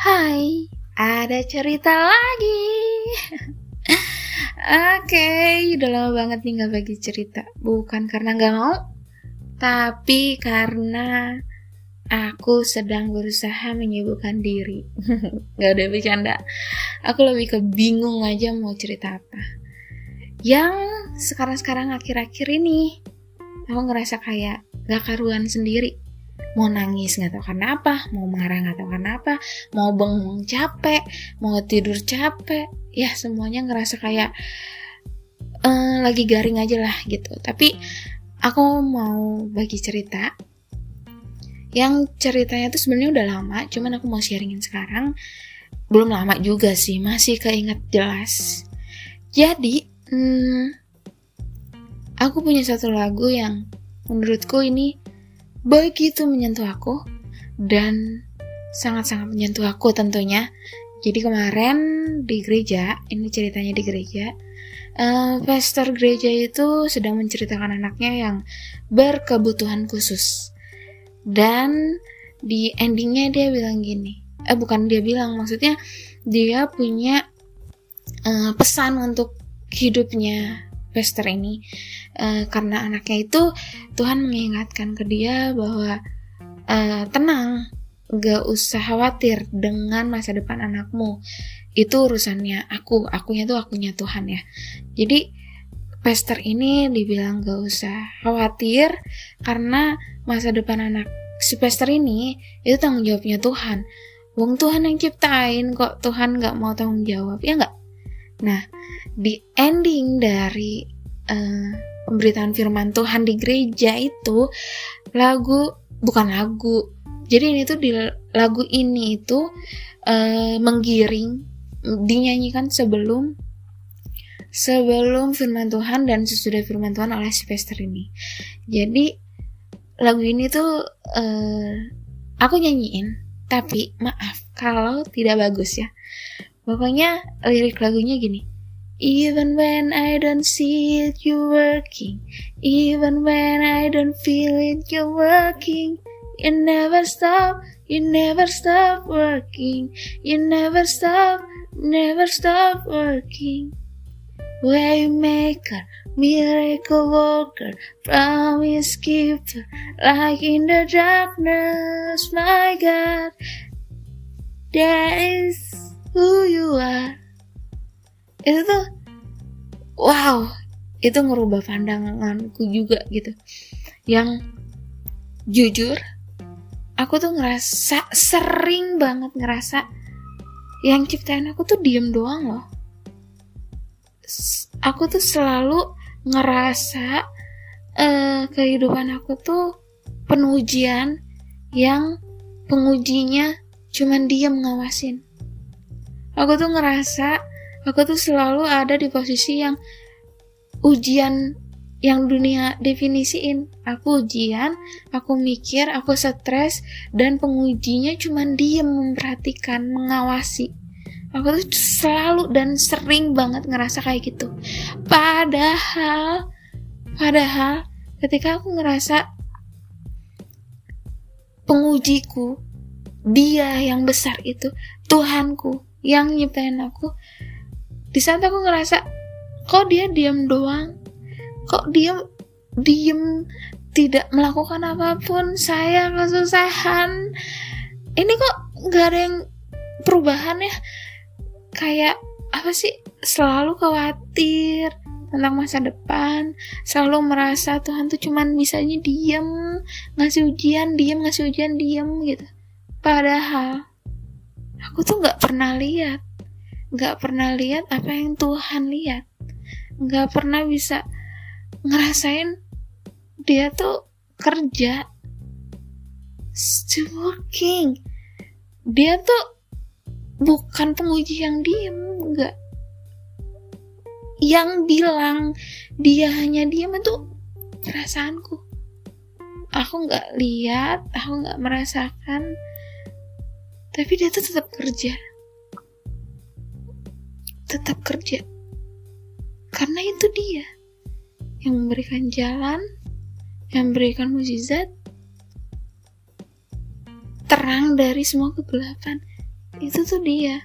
Hai, ada cerita lagi. Oke, udah lama banget nih gak bagi cerita. Bukan karena gak mau, tapi karena aku sedang berusaha menyibukkan diri. gak ada bercanda. Aku lebih ke bingung aja mau cerita apa. Yang sekarang-sekarang akhir-akhir ini, aku ngerasa kayak gak karuan sendiri mau nangis nggak tahu kenapa mau marah nggak tahu kenapa mau bengong capek mau tidur capek ya semuanya ngerasa kayak uh, lagi garing aja lah gitu. Tapi aku mau bagi cerita. Yang ceritanya tuh sebenarnya udah lama cuman aku mau sharingin sekarang. Belum lama juga sih masih keinget jelas. Jadi hmm, aku punya satu lagu yang menurutku ini begitu menyentuh aku dan sangat-sangat menyentuh aku tentunya. Jadi kemarin di gereja, ini ceritanya di gereja, uh, pastor gereja itu sedang menceritakan anaknya yang berkebutuhan khusus. Dan di endingnya dia bilang gini, eh bukan dia bilang, maksudnya dia punya uh, pesan untuk hidupnya Pester ini. Uh, karena anaknya itu Tuhan mengingatkan ke dia bahwa uh, tenang gak usah khawatir dengan masa depan anakmu. Itu urusannya aku akunya tuh akunya Tuhan ya. Jadi Pester ini dibilang gak usah khawatir karena masa depan anak si Pester ini itu tanggung jawabnya Tuhan. Wong Tuhan yang ciptain kok Tuhan gak mau tanggung jawab ya nggak? Nah, di ending dari uh, pemberitaan firman Tuhan di gereja itu lagu bukan lagu. Jadi ini tuh di lagu ini itu uh, menggiring dinyanyikan sebelum sebelum firman Tuhan dan sesudah firman Tuhan oleh si Pester ini. Jadi lagu ini tuh uh, aku nyanyiin, tapi maaf kalau tidak bagus ya. Pokoknya lirik lagunya gini. Even when I don't see it, you're working. Even when I don't feel it, you're working. You never stop, you never stop working. You never stop, never stop working. Waymaker, miracle worker, promise keeper, like in the darkness, my God. There is itu ngerubah pandanganku juga gitu. Yang jujur aku tuh ngerasa sering banget ngerasa yang ciptain aku tuh diem doang loh. Aku tuh selalu ngerasa uh, kehidupan aku tuh penujian yang pengujinya cuman diem ngawasin. Aku tuh ngerasa aku tuh selalu ada di posisi yang ujian yang dunia definisiin. Aku ujian aku mikir aku stres dan pengujinya cuma diem memperhatikan mengawasi. Aku tuh selalu dan sering banget ngerasa kayak gitu. Padahal padahal ketika aku ngerasa pengujiku dia yang besar itu Tuhanku yang nyiptain aku di saat aku ngerasa kok dia diam doang? Kok dia diem tidak melakukan apa pun? Saya kesusahan. Ini kok nggak ada yang perubahan ya? Kayak apa sih? Selalu khawatir tentang masa depan. Selalu merasa Tuhan tuh cuman bisanya diem ngasih ujian diem ngasih ujian diem gitu. Padahal aku tuh nggak pernah lihat nggak pernah lihat apa yang Tuhan lihat nggak pernah bisa ngerasain dia tuh kerja. Still working. Dia tuh bukan penguji yang diem nggak. Yang bilang dia hanya diem itu perasaanku. Aku nggak lihat aku nggak merasakan. Tapi dia tuh tetap kerja. Tetap kerja karena itu dia yang memberikan jalan yang memberikan mujizat terang dari semua kegelapan. Itu tuh dia.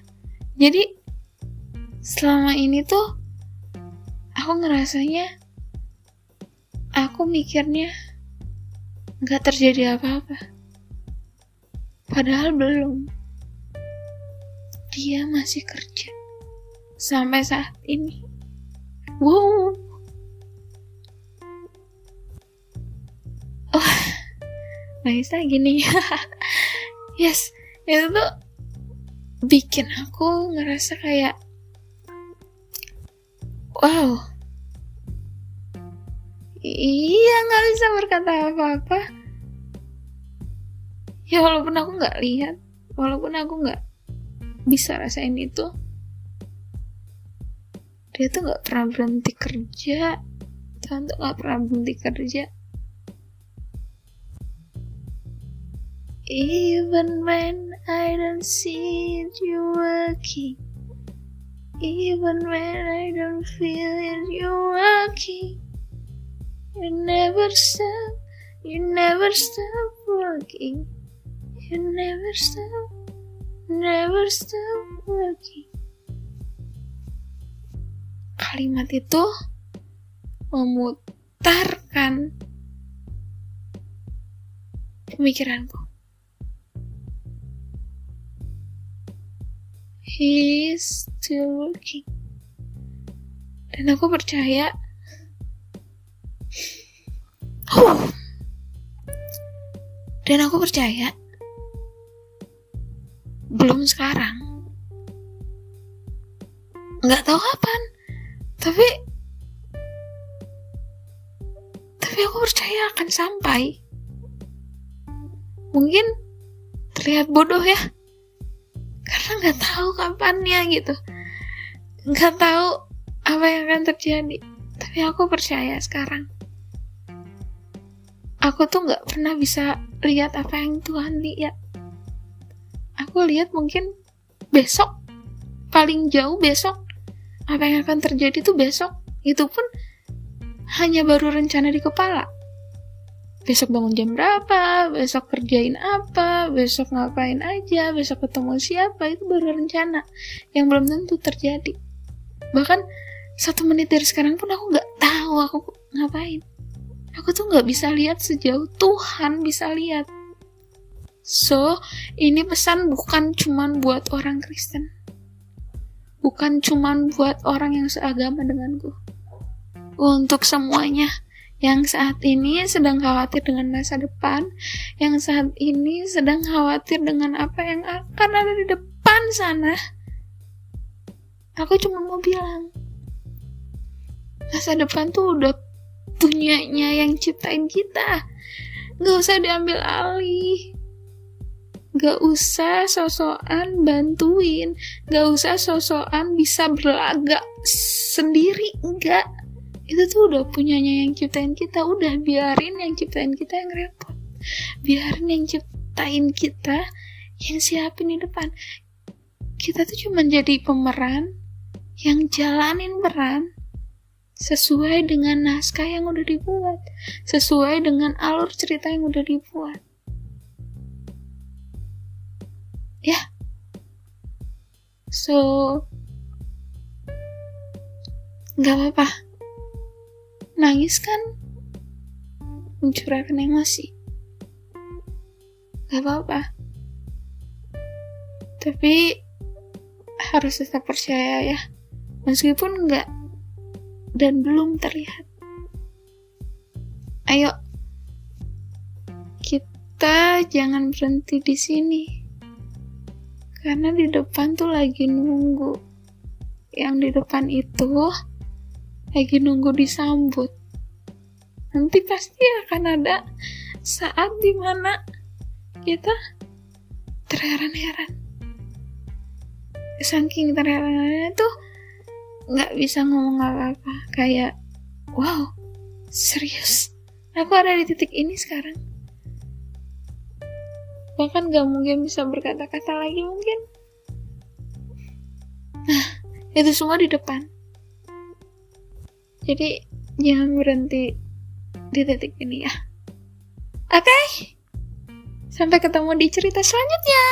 Jadi selama ini tuh aku ngerasanya aku mikirnya nggak terjadi apa-apa. Padahal belum. Dia masih kerja sampai saat ini wow. Oh nangis lagi nih. Yes itu tuh bikin aku ngerasa kayak wow. Iya nggak bisa berkata apa-apa. Ya walaupun aku nggak lihat walaupun aku nggak bisa rasain itu dia tuh nggak pernah berhenti kerja Tuhan tuh nggak pernah berhenti kerja Even when I don't see you working. Even when I don't feel it, you working. You never stop, you never stop working. You never stop, never stop working. Kalimat itu memutarkan pemikiranku. He is still working. Dan aku percaya oh. Dan aku percaya belum sekarang. Nggak tahu kapan. Tapi tapi aku percaya akan sampai. Mungkin terlihat bodoh ya. Karena nggak tahu kapannya gitu. Nggak tahu apa yang akan terjadi. Tapi aku percaya sekarang. Aku tuh nggak pernah bisa lihat apa yang Tuhan lihat. Aku lihat mungkin besok paling jauh besok apa yang akan terjadi tuh besok itu pun hanya baru rencana di kepala besok bangun jam berapa, besok kerjain apa, besok ngapain aja, besok ketemu siapa, itu baru rencana yang belum tentu terjadi. Bahkan satu menit dari sekarang pun aku nggak tahu aku ngapain. Aku tuh nggak bisa lihat sejauh Tuhan bisa lihat. So, ini pesan bukan cuman buat orang Kristen. Bukan cuman buat orang yang seagama denganku. Untuk semuanya yang saat ini sedang khawatir dengan masa depan, yang saat ini sedang khawatir dengan apa yang akan ada di depan sana. Aku cuma mau bilang, masa depan tuh udah punyanya yang ciptain kita. Gak usah diambil alih. Gak usah sosokan bantuin. Gak usah sosokan bisa berlagak sendiri. Enggak itu tuh udah punyanya yang ciptain kita udah biarin yang ciptain kita yang repot biarin yang ciptain kita yang siapin di depan kita tuh cuma jadi pemeran yang jalanin peran sesuai dengan naskah yang udah dibuat sesuai dengan alur cerita yang udah dibuat so nggak apa-apa. Nangis kan mencurahkan emosi gak apa-apa. Tapi harus tetap percaya ya. Meskipun enggak dan belum terlihat. Ayo kita jangan berhenti di sini karena di depan tuh lagi nunggu yang di depan itu lagi nunggu disambut. Nanti pasti akan ada saat di mana kita terheran-heran. Saking terheran-heran tuh nggak bisa ngomong apa-apa. Kayak, wow, serius? Aku ada di titik ini sekarang. Bahkan gak mungkin bisa berkata-kata lagi mungkin. Nah, itu semua di depan jadi jangan berhenti di titik ini ya. Oke? Okay? Sampai ketemu di cerita selanjutnya.